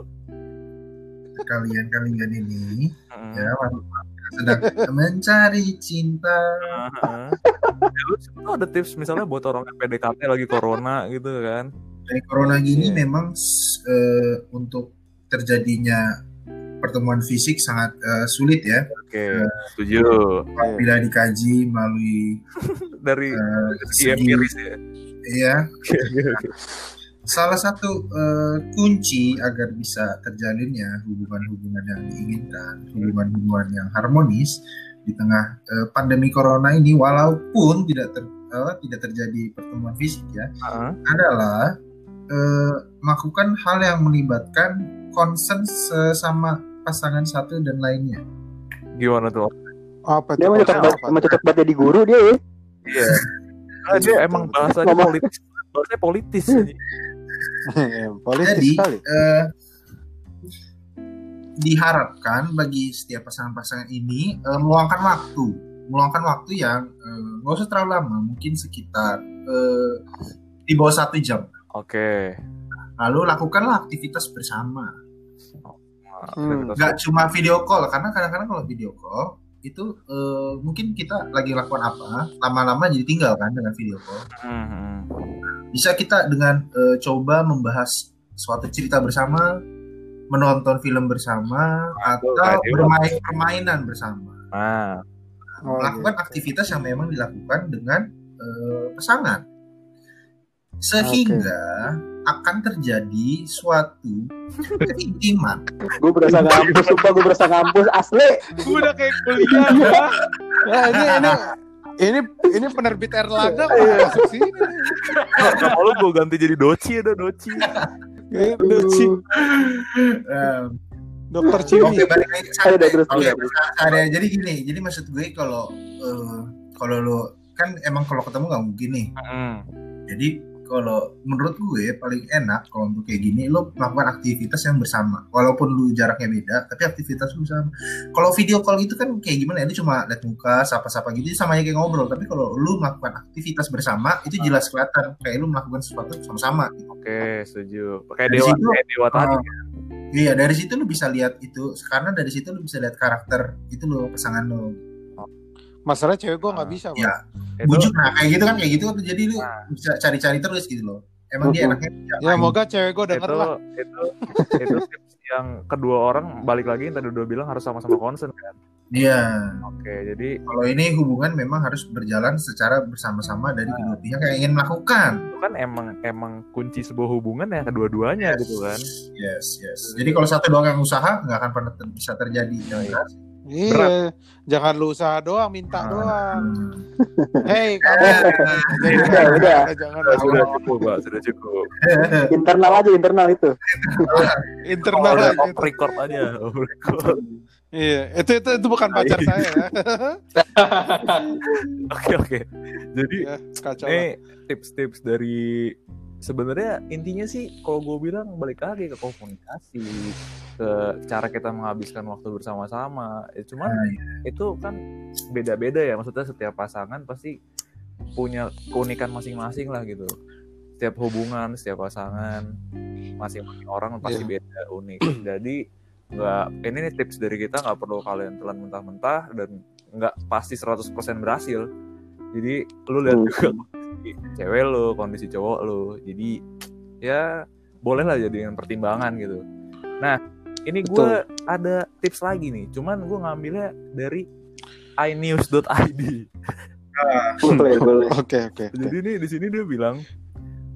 Kalian-kalian ini Heeh. ya sedang mencari cinta. Ya, lu siapa tahu ada tips misalnya buat orang yang PDKT lagi corona gitu kan? Dari corona gini Iya. memang eh, untuk terjadinya pertemuan fisik sangat eh, sulit ya Oke, setuju. bila dikaji melalui Dari eh, segi empiris ya. ya salah satu eh, kunci agar bisa terjalinnya hubungan-hubungan yang diinginkan, hubungan-hubungan yang harmonis di tengah eh, pandemi corona ini, walaupun tidak ter, eh, tidak terjadi pertemuan fisik ya, Heeh. adalah eh, melakukan hal yang melibatkan concern sesama pasangan satu dan lainnya. Gimana tuh? apa Dia tuh mau cocok banget jadi guru dia ya. Iya. Ah, dia emang bahasanya politis. Bahasanya politis. politis Jadi sekali eh, diharapkan bagi setiap pasangan-pasangan ini eh, meluangkan waktu, meluangkan waktu yang eh, nggak usah terlalu lama, mungkin sekitar eh, di bawah satu jam. Oke. Lalu lakukanlah aktivitas bersama, Hmm. nggak cuma video call, karena kadang-kadang kalau video call itu eh, mungkin kita lagi lakukan apa, lama-lama jadi tinggal kan dengan video call. Hmm. bisa kita dengan eh, coba membahas suatu cerita bersama, menonton film bersama, atau kayak dia. bermain permainan bersama, Nah, Oh, melakukan gitu. aktivitas yang memang dilakukan dengan eh, pasangan, sehingga akan terjadi suatu keintiman. Gue berasa ngampus, sumpah gue berasa ngampus asli. Udah kayak kuliah. gua. Nah, ini ini ini ini penerbit Erlangga kok Iya. masuk sini. nama lu gue ganti jadi Doci ya, Do, Doci. Ini Doci, Eh, Dokter Oke, Cimi. balik lagi Oke, ada. Jadi gini, jadi maksud gue kalau eh, kalau lo kan emang kalau ketemu nggak mungkin nih. Hmm. Jadi kalau menurut gue paling enak kalau untuk kayak gini lo melakukan aktivitas yang bersama. Walaupun lu jaraknya beda, tapi aktivitas lu bersama. Kalau video call itu kan kayak gimana ya? Lu cuma lihat muka, sapa-sapa gitu sama aja kayak ngobrol. Tapi kalau lu melakukan aktivitas bersama itu jelas kelihatan kayak lu melakukan sesuatu sama-sama. gitu. Oke, setuju. Kayak Dari dewa, situ, kayak dewa tadi. Ah, Iya dari situ lu bisa lihat itu karena dari situ lu bisa lihat karakter itu lo pasangan lo. Masalah cewek gue nggak bisa. Iya. Itu- Bujuk nah kayak gitu kan kayak gitu jadi lu Nah. bisa cari-cari terus gitu loh. Emang dia enaknya Ya moga cewek gue denger itu, lah. itu itu tips yang kedua orang balik lagi yang tadi udah bilang harus sama-sama concern kan. Iya. Oke, jadi Kalau ini hubungan memang harus berjalan secara bersama-sama dari kedua pihak yang ingin melakukan. itu kan emang emang kunci sebuah hubungan ya kedua-duanya gitu kan. Yes, yes. Jadi kalau satu doang yang usaha nggak akan pernah ter- bisa terjadi. demokrasi. Iya. Jangan lu usaha doang, minta Ah. doang. Hei, kamu. Udah, udah. jangan. Sudah, sudah cukup, Pak. Sudah cukup. internal aja internal itu Internal udah aja. record aja. Record. Iya, itu itu itu bukan pacar Iya. saya ya. Oke, oke. Jadi ya ini tips-tips dari sebenarnya intinya sih kalau gue bilang balik lagi ke komunikasi ke cara kita menghabiskan waktu bersama-sama. Ya, cuman Nah, itu kan beda-beda ya maksudnya setiap pasangan pasti punya keunikan masing-masing lah gitu. Setiap hubungan setiap pasangan masing-masing orang pasti beda unik. Jadi nggak ini nih tips dari kita nggak perlu kalian telan mentah-mentah dan nggak pasti 100% berhasil. Jadi lu lihat Hmm. juga cewek lu kondisi cowok lu. Jadi ya boleh lah jadikan pertimbangan gitu. Nah ini gue ada tips lagi nih. Cuman gue ngambilnya dari inews.id boleh boleh. Oke, oke. jadi nih di sini dia bilang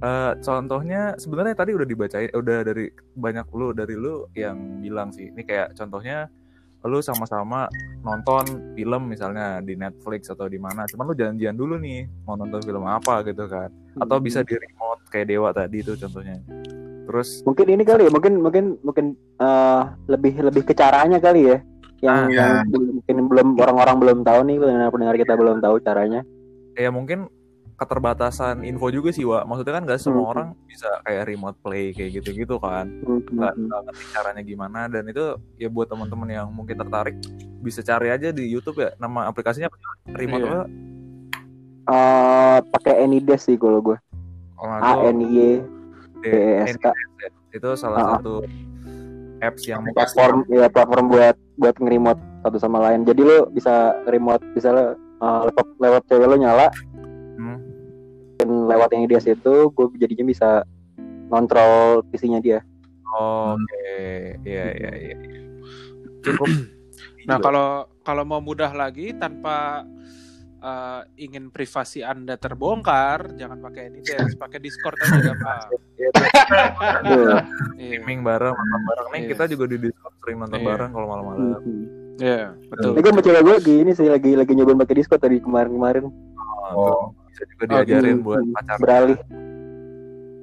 eh, contohnya sebenarnya tadi udah dibacain udah dari banyak lu dari lu yang bilang sih. Ini kayak contohnya lu sama-sama nonton film misalnya di Netflix atau di mana cuman lu janjian dulu nih mau nonton film apa gitu kan. Atau bisa di remote kayak Dewa tadi itu contohnya. Terus mungkin ini kali ya mungkin mungkin mungkin eh, lebih lebih ke caranya kali ya. Ah, yang, ya. yang belum- mungkin belum orang-orang belum tahu nih pendengar pendengar kita belum tahu caranya. Ya mungkin keterbatasan info juga sih Wak maksudnya kan gak semua Hmm. orang bisa kayak remote play kayak gitu-gitu kan Hmm, nggak hmm, nggak ngerti caranya gimana dan itu ya buat teman-teman yang mungkin tertarik bisa cari aja di YouTube ya nama aplikasinya apa? remote Iya. apa? Eh, pakai Anydesk sih kalau gue Oh, A itu N Y D E S K ya. itu salah Ah. satu apps yang platform ya platform buat buat nge-remote satu sama lain jadi lo bisa remote bisa lo uh, laptop lewat cewek lo nyala Hmm. Dan lewat yang dia situ gue jadinya bisa ngontrol PC-nya dia Oh, oke iya iya iya cukup Nah, kalau kalau mau mudah lagi tanpa uh, ingin privasi Anda terbongkar, jangan pakai ini deh, pakai Discord aja gampang. Tuh. Iya. streaming bareng nonton bareng nih Iya. kita juga di Discord sering nonton Iya. bareng kalau malam-malam Hmm. Iya, betul. Ini gue cewek gue lagi ini sih lagi lagi nyobain pakai Discord tadi kemarin-kemarin Oh, bisa juga diajarin Hmm, buat hmm. pacar beralih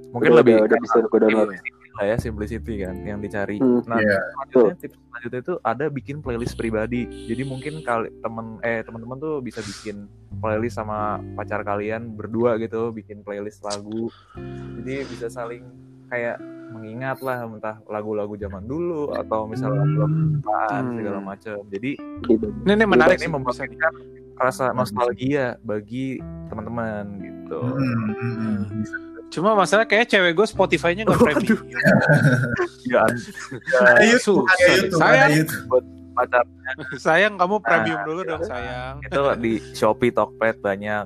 mungkin Udah- lebih udah, udah bisa gue download lah ya simplicity kan yang dicari Hmm. nah Iya. selanjutnya tips selanjutnya itu ada bikin playlist pribadi jadi mungkin kali temen eh teman-teman tuh bisa bikin playlist sama pacar kalian berdua gitu bikin playlist lagu jadi bisa saling kayak mengingat lah entah lagu-lagu zaman dulu atau misalnya lagu-lagu Hmm. segala macam jadi gitu. Ini, ini menarik ini membangkitkan rasa nostalgia bagi teman-teman gitu Hmm, hmm, hmm. Cuma masalah kayak cewek gue Spotify-nya nggak premium. ya Susah nih. YouTube, Sayang. ada YouTube. pacar sayang kamu premium Nah, dulu iya. dong sayang. itu di Shopee Tokped banyak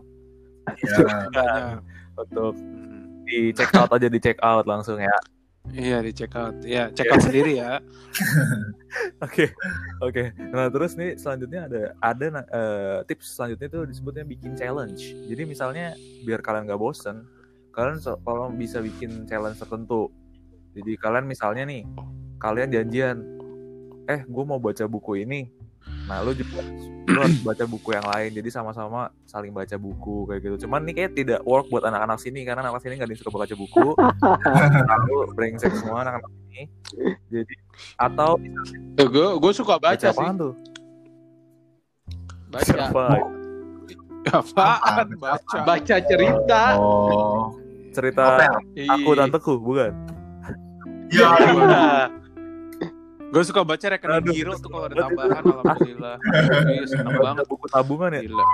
Ya. Banyak. untuk Hmm. di check out aja di check out langsung ya Iya di check out. Ya check out sendiri ya. Oke, oke. Nah terus nih selanjutnya ada ada eh, tips selanjutnya itu disebutnya bikin challenge. Jadi misalnya biar kalian gak bosen, kalian kalau bisa bikin challenge tertentu. Jadi kalian misalnya nih, kalian janjian, eh gue mau baca buku ini. Nah lu juga lu harus baca buku yang lain. Jadi sama-sama saling baca buku kayak gitu. Cuman nih kayak tidak work buat anak-anak sini karena anak sini nggak disuruh baca buku. Lalu brengsek semua anak-anak ini. Jadi atau gue gue suka baca, baca sih apaan tuh? baca Siapa? Apaan baca? baca cerita Oh. cerita Novel. aku Ih. tanteku bukan Ya. Gue suka baca rekening Aduh, Giro tuh kalau ada tambahan alhamdulillah. Iya seneng banget. buku tabungan ya Gila.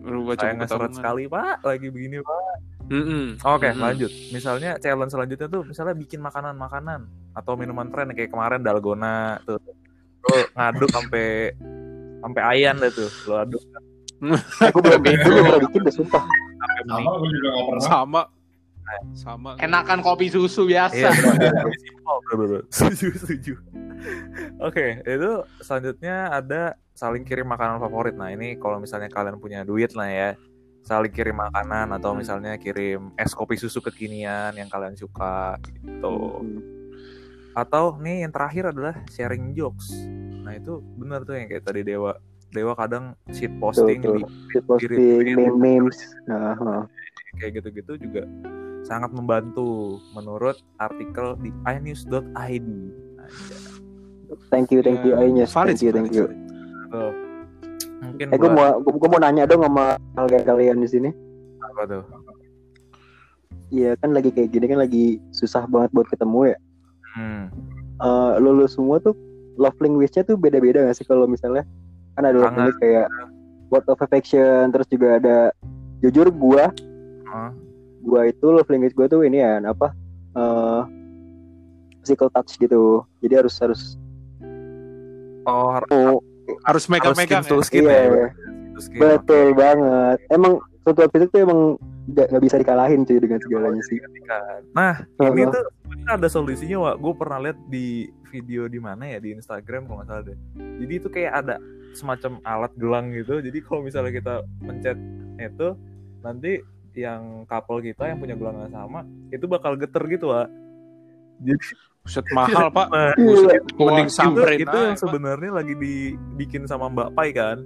Lu baca saya buku tabungan. sekali pak lagi begini pak Mm-mm. Oke, Mm-mm. lanjut. Misalnya challenge selanjutnya tuh misalnya bikin makanan-makanan atau minuman tren kayak kemarin dalgona tuh. Lo ngaduk sampai sampai ayan dah tuh. Lo aduk Aku belum gue belum bikin deh sumpah. Sama gue juga gak pernah. Sama. Sama. Enakan kopi susu biasa. Iya. Setuju, setuju. Oke, itu selanjutnya ada saling kirim makanan favorit. Nah, ini kalau misalnya kalian punya duit lah ya, saling kirim makanan atau misalnya kirim es kopi susu kekinian yang kalian suka gitu. Hmm. Atau nih yang terakhir adalah sharing jokes. Nah, itu bener tuh yang kayak tadi Dewa. Dewa kadang shit posting Betul, di Shit posting, meme memes. Nah, nah. kayak gitu-gitu juga sangat membantu menurut artikel di inews.id. Thank you, thank you, Ya, Ainyes. valid Thank you, thank you. Tuh. Mungkin Eh, gue mau, gue, mau nanya dong sama hal kayak kalian di sini. apa tuh? Iya kan lagi kayak gini kan lagi susah banget buat ketemu ya. Hmm. Eh, lo lo semua tuh love language-nya tuh beda-beda gak sih kalau misalnya kan ada love language kayak word of affection, terus juga ada jujur gua, Hah? Gua itu love language gua tuh ini ya apa? eh physical touch gitu. Jadi harus harus Oh, har- oh, Harus skin to ya. skin Iya. ya. Skin skin. betul banget. Emang sentuhan fisik tuh emang gak, gak bisa dikalahin cuy dengan segalanya sih. Nah, ini Heeh. tuh ada solusinya, Wak. Gue pernah lihat di video di mana ya di Instagram kalau nggak salah deh. Jadi itu kayak ada semacam alat gelang gitu. Jadi kalau misalnya kita pencet itu nanti yang couple kita yang punya gelang yang sama itu bakal geter gitu, Wak. Jadi Buset mahal, Pak. Nah, Iya. Mending itu, samperin itu yang Pak. sebenarnya lagi dibikin sama Mbak Pai kan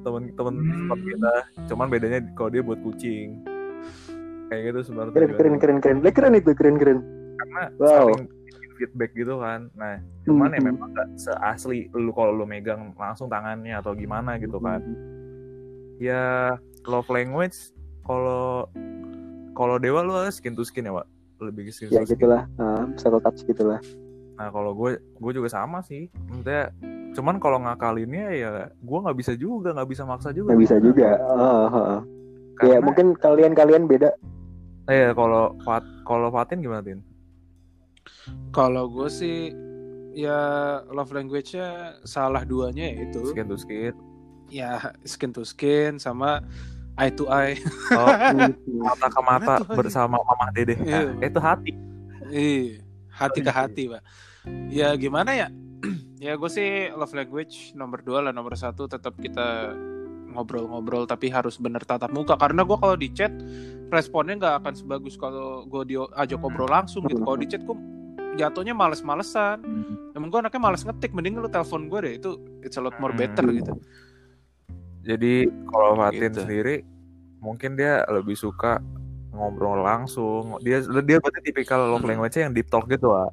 temen-temen Hmm. kita cuman bedanya kalau dia buat kucing kayak gitu sebenarnya Keren keren keren keren. Keren itu keren keren. karena Wow. saling feedback gitu kan nah cuman ya Mhm. memang gak seasli lu kalau lu megang langsung tangannya atau gimana gitu kan ya love language kalau kalau dewa lu skin to skin ya pak lebih ke skin Ya to skin gitulah, uh, touch gitulah. Nah kalau gue gue juga sama sih. Maksudnya cuman kalau ngakalinnya ya gue nggak bisa juga nggak bisa maksa juga. Nggak bisa juga. Heeh, heeh. Karena, Ya mungkin kalian-kalian beda. Eh kalau Fat kalau Fatin gimana Tin? Kalau gue sih ya love language-nya salah duanya ya itu. Skin to skin. Ya skin to skin sama eye to eye. Oh Hmm, mata ke mata bersama Mama Dede. Iya. Nah, itu hati. Ih, hati ke hati, Pak. Ya gimana ya? ya gue sih love language nomor dua lah nomor satu tetap kita ngobrol-ngobrol tapi harus bener tatap muka karena gue kalau di chat responnya nggak akan sebagus kalau gue diajak ngobrol langsung gitu kalau di chat gue jatuhnya males-malesan emang gue anaknya males ngetik mending lu telepon gue deh itu it's a lot more better Hmm. gitu Jadi kalau Fatin Gitu. sendiri mungkin dia lebih suka ngobrol langsung. Dia dia berarti tipikal love Hmm. language-nya yang deep talk gitu lah.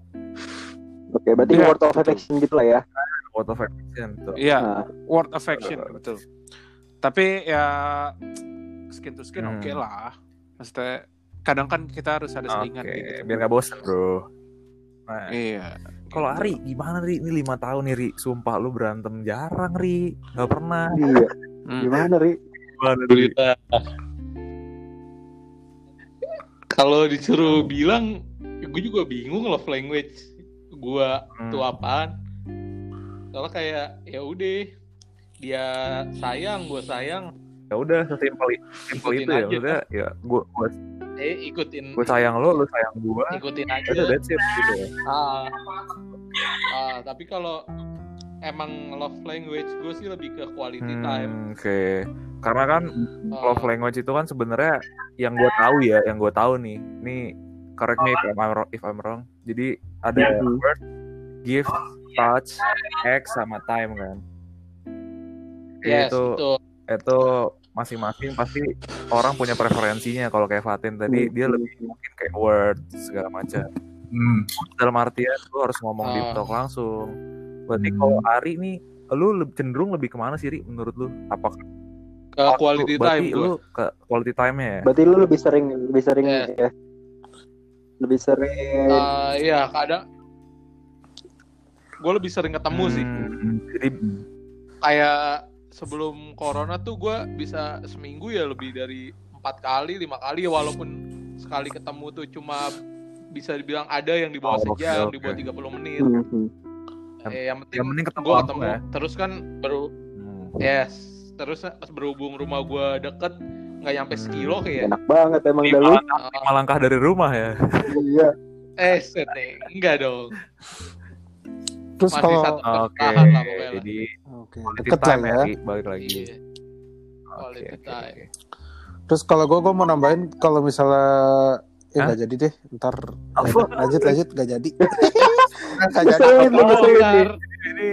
Oke, berarti Iya, word of affection gitu lah ya. Word of affection tuh. Iya, Nah, word affection betul. Tapi ya skin to skin Hmm. oke lah. Maksudnya kadang kan kita harus ada selingan gitu. biar gak bosan bro. Nah, Iya. Kalau gitu. Ari gimana Ri? Ini lima tahun nih Ri. Sumpah lu berantem jarang Ri. Gak pernah. iya. Hmm. Gimana, Ri? Gimana. Kalau disuruh bilang, gue juga bingung love language. Gue Hmm. itu apaan? Soalnya kayak ya udah dia sayang, gue sayang, Ya udah sesimpel simpel Ikutin itu ya. aja. Maksudnya ya gue gue eh ikutin, gue sayang lo, lo sayang gue. ikutin aja. Udah that's it gitu ya. Ah, ah, tapi kalau emang love language gue sih lebih ke quality time. Hmm, Oke. Karena kan Ah, love language itu kan sebenarnya yang gue tahu ya, yang gue tahu nih. Ini correct me if I'm wrong, if I'm wrong. Jadi ada Hmm. word, gift, touch, X sama time kan. yes, itu itu. itu masing-masing pasti orang punya preferensinya kalau kayak Fatin tadi Hmm. dia lebih mungkin kayak word segala macam Hmm. dalam artian lu harus ngomong deep Ah. talk langsung berarti Hmm. kalau Ari nih lu cenderung lebih ke mana sih Ri menurut lu apakah Ke quality berarti time lu ke quality time ya Berarti lu lebih sering lebih sering Yes. ya. Lebih sering Ah, iya kadang gue lebih sering ketemu sih. Hmm, jadi Kayak sebelum corona tuh gue bisa seminggu ya lebih dari empat kali lima kali walaupun sekali ketemu tuh cuma bisa dibilang ada yang di bawah Oh, sejam, oke. di bawah 30 menit. Mhm. Eh, yang penting, yang penting ketemu gua ketemu. ya. Terus kan baru Hmm. yes, terus berhubung rumah gua deket nggak nyampe Hmm. sekilo kayak. Enak banget emang lu. langkah, lima langkah dari rumah ya. Iya. Eh, setting. enggak dong. Terus Masih kalau satu Oke, tahan lah jadi oke quality deket lah time ya. ya, balik lagi. Iya. Oke, Quality oke, time. oke. Terus kalau gue gue mau nambahin kalau misalnya ya Hah? nggak jadi deh ntar lanjut lanjut nggak jadi Jadi. Keselin nih. bentar. Ini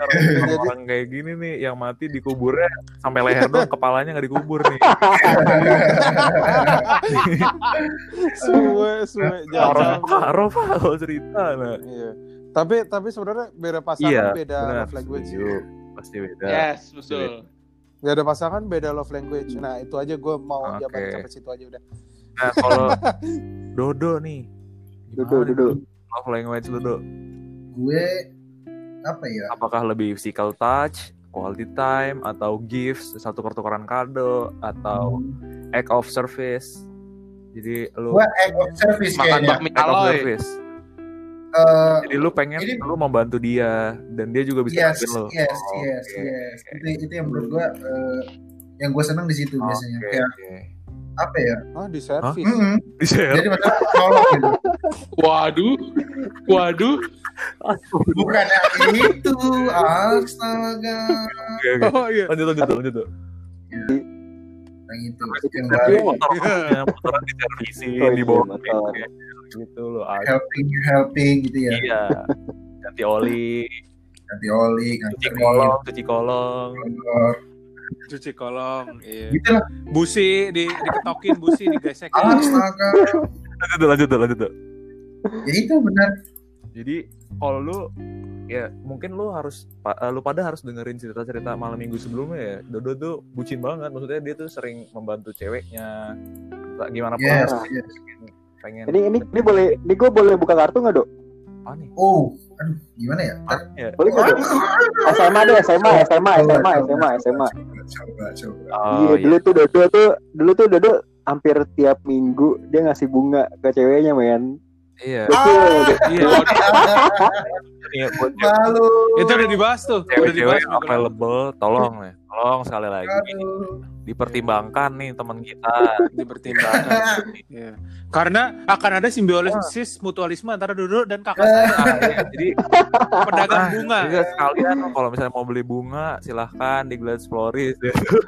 orang, orang kayak gini nih yang mati dikuburnya sampai leher doang kepalanya nggak dikubur nih. suwe suwe jangan harus kalau cerita nah. iya tapi tapi sebenarnya beda pasangan Iya, beda benar. love language Setuju. Pasti beda. Yes, betul. nggak ada pasangan beda love language nah itu aja gue mau Oke. jabat sampai situ aja udah Nah, kalau Dodo nih. Dodo, Dodo. Love language lu, Do? gue apa ya Apakah lebih physical touch, quality time, atau gifts, satu pertukaran kado, atau act of service? Jadi lu gue act of service Makan kayaknya bakmi act of service. Eh, Jadi lu pengen Ini- lu membantu dia dan dia juga bisa yes bantuin lu. yes Oh, yes oke. yes itu itu yang menurut gue eh, yang gue seneng di situ biasanya Oke, kayak. Apa ya oh di servis Mm-mm. Di share. jadi maksudnya tolong gitu Waduh. Waduh. bukan yang itu astaga Oke, oke. oh iya Lanjut, lanjut, lanjut. lanjut. yang itu yang baru motornya motoran di servisin Oh, di iya, bawah motor. gitu loh. Ah, helping helping gitu ya Iya. Ganti oli, ganti oli cuci nganterin kolong, cuci kolong. motor. Cuci kolong iya gitu lah busi di diketokin busi digesekin astaga Lanjut, lanjut, lanjut. lanjut. ya itu benar Jadi kalau lu ya mungkin lu harus eh, lu pada harus dengerin cerita-cerita malam minggu sebelumnya ya. Dodo tuh bucin banget, maksudnya dia tuh sering membantu ceweknya. Gimana pun yes yes pengen Ini ini ini boleh ini gue boleh buka kartu nggak dok? Apa nih? oh aduh gimana ya Ya. Boleh dok? SMA deh SMA SMA SMA SMA SMA. coba coba Oh, iya dulu tuh Dodo tuh dulu tuh Dodo hampir tiap minggu dia ngasih bunga ke ceweknya men. iya. Betul. iya Iya, buat malu itu udah dibahas tuh cewek-cewek lalu. available, tolong nih, tolong sekali lagi aduh dipertimbangkan nih teman kita. dipertimbangkan Iya. karena akan ada simbiosis mutualisme antara Dodo dan kakak saya Nah, iya, jadi pedagang ah, bunga juga sekalian kalau misalnya mau beli bunga silahkan di Glades Floris.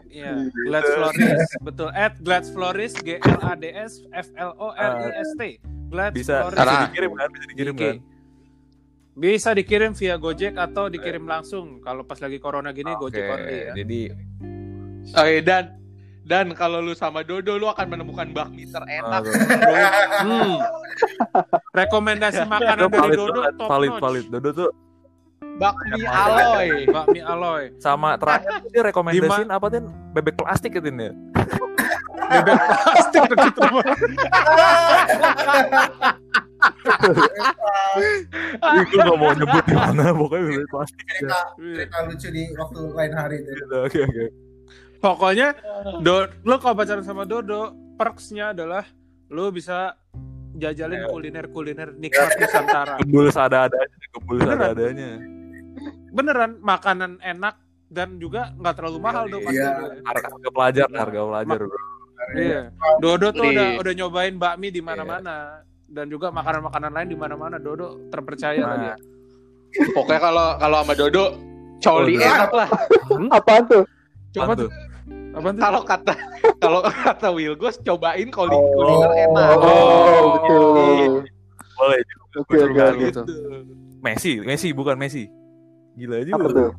Iya, Glads Floris, betul. At Glads Floris, G L A D S F L O R I S T. Glads bisa Floris. bisa dikirim kan, bisa dikirim kan. Bisa dikirim via Gojek atau dikirim langsung. Kalau pas lagi corona gini Oke, Gojek only ya. Jadi Oke, dan dan kalau lu sama Dodo lu akan menemukan bakmi terenak. Hmm. Rekomendasi makanan itu dari valid Dodo top valid, notch. valid. Dodo tuh Bakmi aloy. Bakmi aloy. sama terakhir dia rekomendasiin apa tuh bebek plastik gitu ya. Bebek plastik dekat gue gak mau nyebut di mana, pokoknya bebek plastik. cerita cerita lucu di waktu lain hari itu Gitu, Oke oke. Pokoknya do, lu kalau pacaran sama Dodo, perksnya adalah lu bisa jajalin kuliner-kuliner nikmat Nusantara. Gembul seadanya, gembul Beneran? seadanya. Beneran makanan enak dan juga nggak terlalu mahal dong pasti. Iya. Harga, harga pelajar, harga pelajar. bro. Iya. Dodo tuh udah udah nyobain bakmi di mana-mana dan juga makanan-makanan lain di mana-mana. Dodo terpercaya Nah, dia. Pokoknya kalau kalau sama Dodo coli Oh, enak lah. Apaan tuh? Coba tuh. Apaan tuh? Kalau kata kalau kata Wilgos cobain koli Oh. kuliner enak. Oh, betul. Boleh. Oke oke. gitu. Messi, Messi bukan Messi. Gila aja Apa tuh?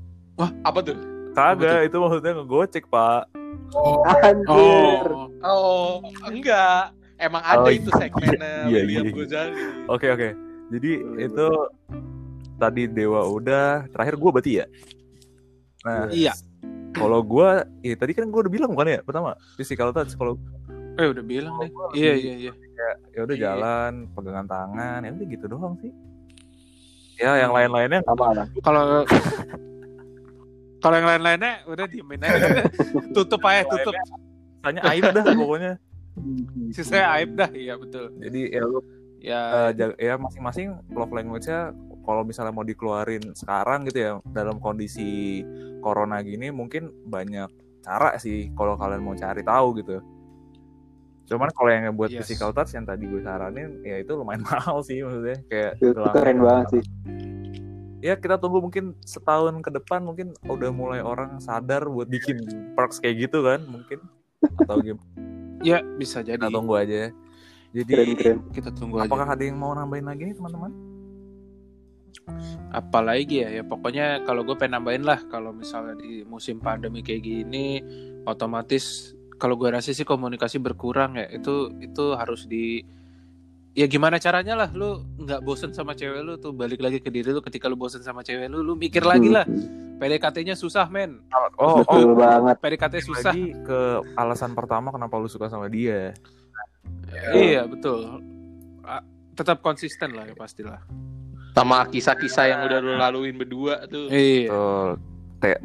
Apa tuh? Kagak, itu maksudnya ngegocek, Pak. oh Anjir. Oh. Oh, enggak. Emang ada Oh, itu segmennya iya, William iya. Gozali. Oke, oke. Jadi itu tadi Dewa udah, terakhir gua berarti ya. Nah, Iya. kalau gua, ya tadi kan gua udah bilang bukan ya pertama physical touch kalau Eh udah bilang nih. Iya iya iya. ya udah Iya. jalan pegangan tangan ya udah gitu doang sih ya yang lain-lainnya Apa apa? Kalau kalau yang lain-lainnya udah diemin aja. tutup aja tutup. tanya aib dah pokoknya Sisanya aib dah, iya betul. Jadi ya lu Ya, eh, jaga- ya masing-masing love language-nya kalau misalnya mau dikeluarin sekarang gitu ya dalam kondisi corona gini mungkin banyak cara sih kalau kalian mau cari tahu gitu. Cuman kalau yang buat Yes. physical touch yang tadi gue saranin ya itu lumayan mahal sih maksudnya kayak Itu keren banget sih. Ya kita tunggu mungkin setahun ke depan mungkin udah mulai orang sadar buat bikin perks kayak gitu kan mungkin atau gimana ya bisa jadi. kita tunggu aja. Jadi Keren-keren. Kita tunggu aja. apakah ada yang mau nambahin lagi nih teman-teman? apalagi ya ya pokoknya kalau gue pengen nambahin lah kalau misalnya di musim pandemi kayak gini otomatis kalau gue rasa sih komunikasi berkurang ya itu itu harus di ya gimana caranya lah lu nggak bosen sama cewek lu tuh balik lagi ke diri lu ketika lu bosen sama cewek lu lu mikir lagi lah PDKT-nya susah men Oh, oh Betul banget. PDKT susah lagi ke alasan pertama kenapa lu suka sama dia. iya betul tetap konsisten lah ya pastilah Sama kisah-kisah yang udah lu laluin berdua tuh. iya Betul.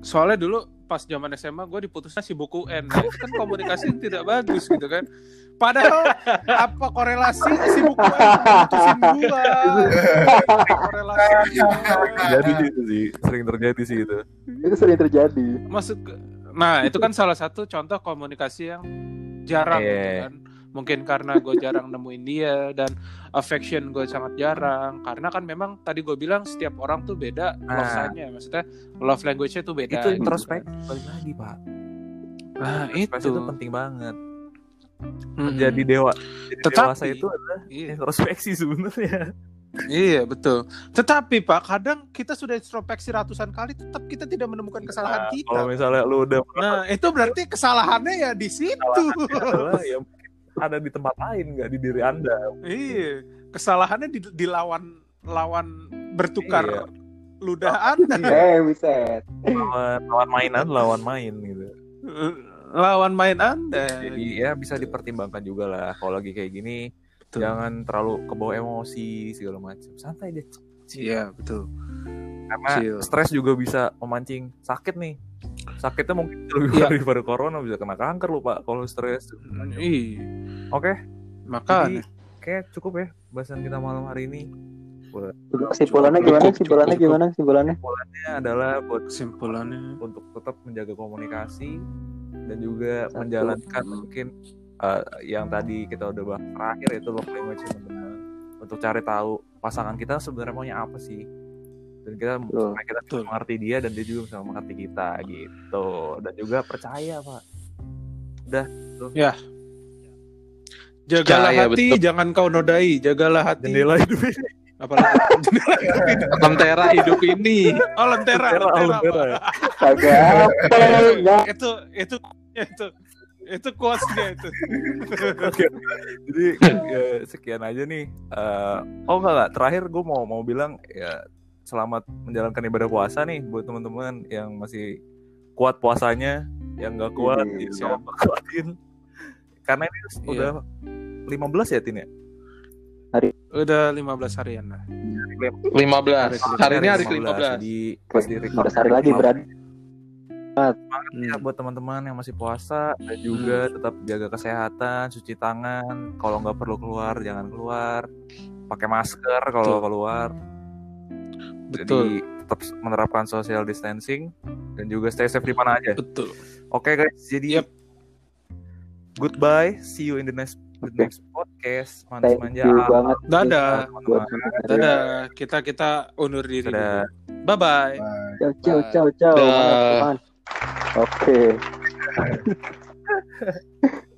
soalnya dulu pas zaman SMA gue diputusnya si buku N ya. kan komunikasi tidak bagus gitu kan padahal apa korelasi si buku N putusin gue korelasi Jadi itu sih sering terjadi sih itu. Itu sering terjadi. maksud ke- nah itu kan salah satu contoh komunikasi yang jarang gitu Iya. kan mungkin karena gue jarang nemuin dia dan affection gue sangat jarang karena kan memang tadi gue bilang setiap orang tuh beda Nah. love sign-nya maksudnya love language-nya tuh beda itu gitu introspek kan. balik lagi pak. nah itu itu penting banget. Mm-mm. Jadi dewa, jadi Tetapi- dewasa itu adalah Iya. introspeksi sebenarnya. Iya betul. Tetapi Pak, kadang kita sudah introspeksi ratusan kali, tetap kita tidak menemukan kesalahan Nah, kita. Kalau misalnya lu udah Nah itu berarti kesalahannya ya di situ. ya mungkin ada di tempat lain nggak di diri anda. iya, kesalahannya di, di lawan lawan bertukar Iya. ludah Anda, Eh, buset. Lawan, lawan mainan, lawan main gitu. Lawan main Anda. Jadi ya bisa dipertimbangkan juga lah kalau lagi kayak gini Betul. jangan terlalu kebawa emosi segala macam. Santai deh. Iya betul. Karena Chill. stres juga bisa memancing sakit nih. Sakitnya mungkin lebih parah daripada corona bisa kena kanker lu Pak kalau stres. Iya, Oke, maka jadi kayak cukup ya bahasan kita malam hari ini. Kesimpulannya gimana? Kesimpulannya gimana? Kesimpulannya? Ini adalah buat kesimpulannya untuk tetap menjaga komunikasi dan juga Satu. menjalankan mungkin uh, yang tadi kita udah bahas terakhir itu love language teman-teman untuk cari tahu pasangan kita sebenarnya maunya apa sih? Dan kita supaya kita bisa mengerti dia dan dia juga bisa mengerti kita gitu. Dan juga percaya pak. Jagalah Percaya, hati, betul. jangan kau nodai, jagalah hati. jendela hidup ini Apalagi jendela hidup ini. Lentera hidup ini. Oh lentera, Lentera, lentera, lentera ya. Itu itu itu itu quotes-nya itu. Oke. Jadi ya, sekian aja nih. Eh, oh enggak enggak. Terakhir gue mau mau bilang ya selamat menjalankan ibadah puasa nih buat teman-teman yang masih kuat puasanya, yang nggak kuat Iya. ya kuatin. Karena ini Iya. udah 15 ya Tin ya? Udah 15 harian lah. 15. Hari Hari ini hari ke-15. ke-15. Jadi pas di record 15 hari lagi 15. berarti. ya buat teman-teman yang masih puasa dan juga tetap jaga kesehatan, cuci tangan, kalau nggak perlu keluar jangan keluar, pakai masker kalau keluar. Betul. Jadi tetap menerapkan social distancing dan juga stay safe di mana aja. Betul. Oke guys, jadi Yep. goodbye, see you in the next the next podcast. Manis manja. banget. Dadah. Dadah. Kita kita undur diri Dadah. dulu. Bye bye. Ciao, ciao, ciao, ciao. Oke.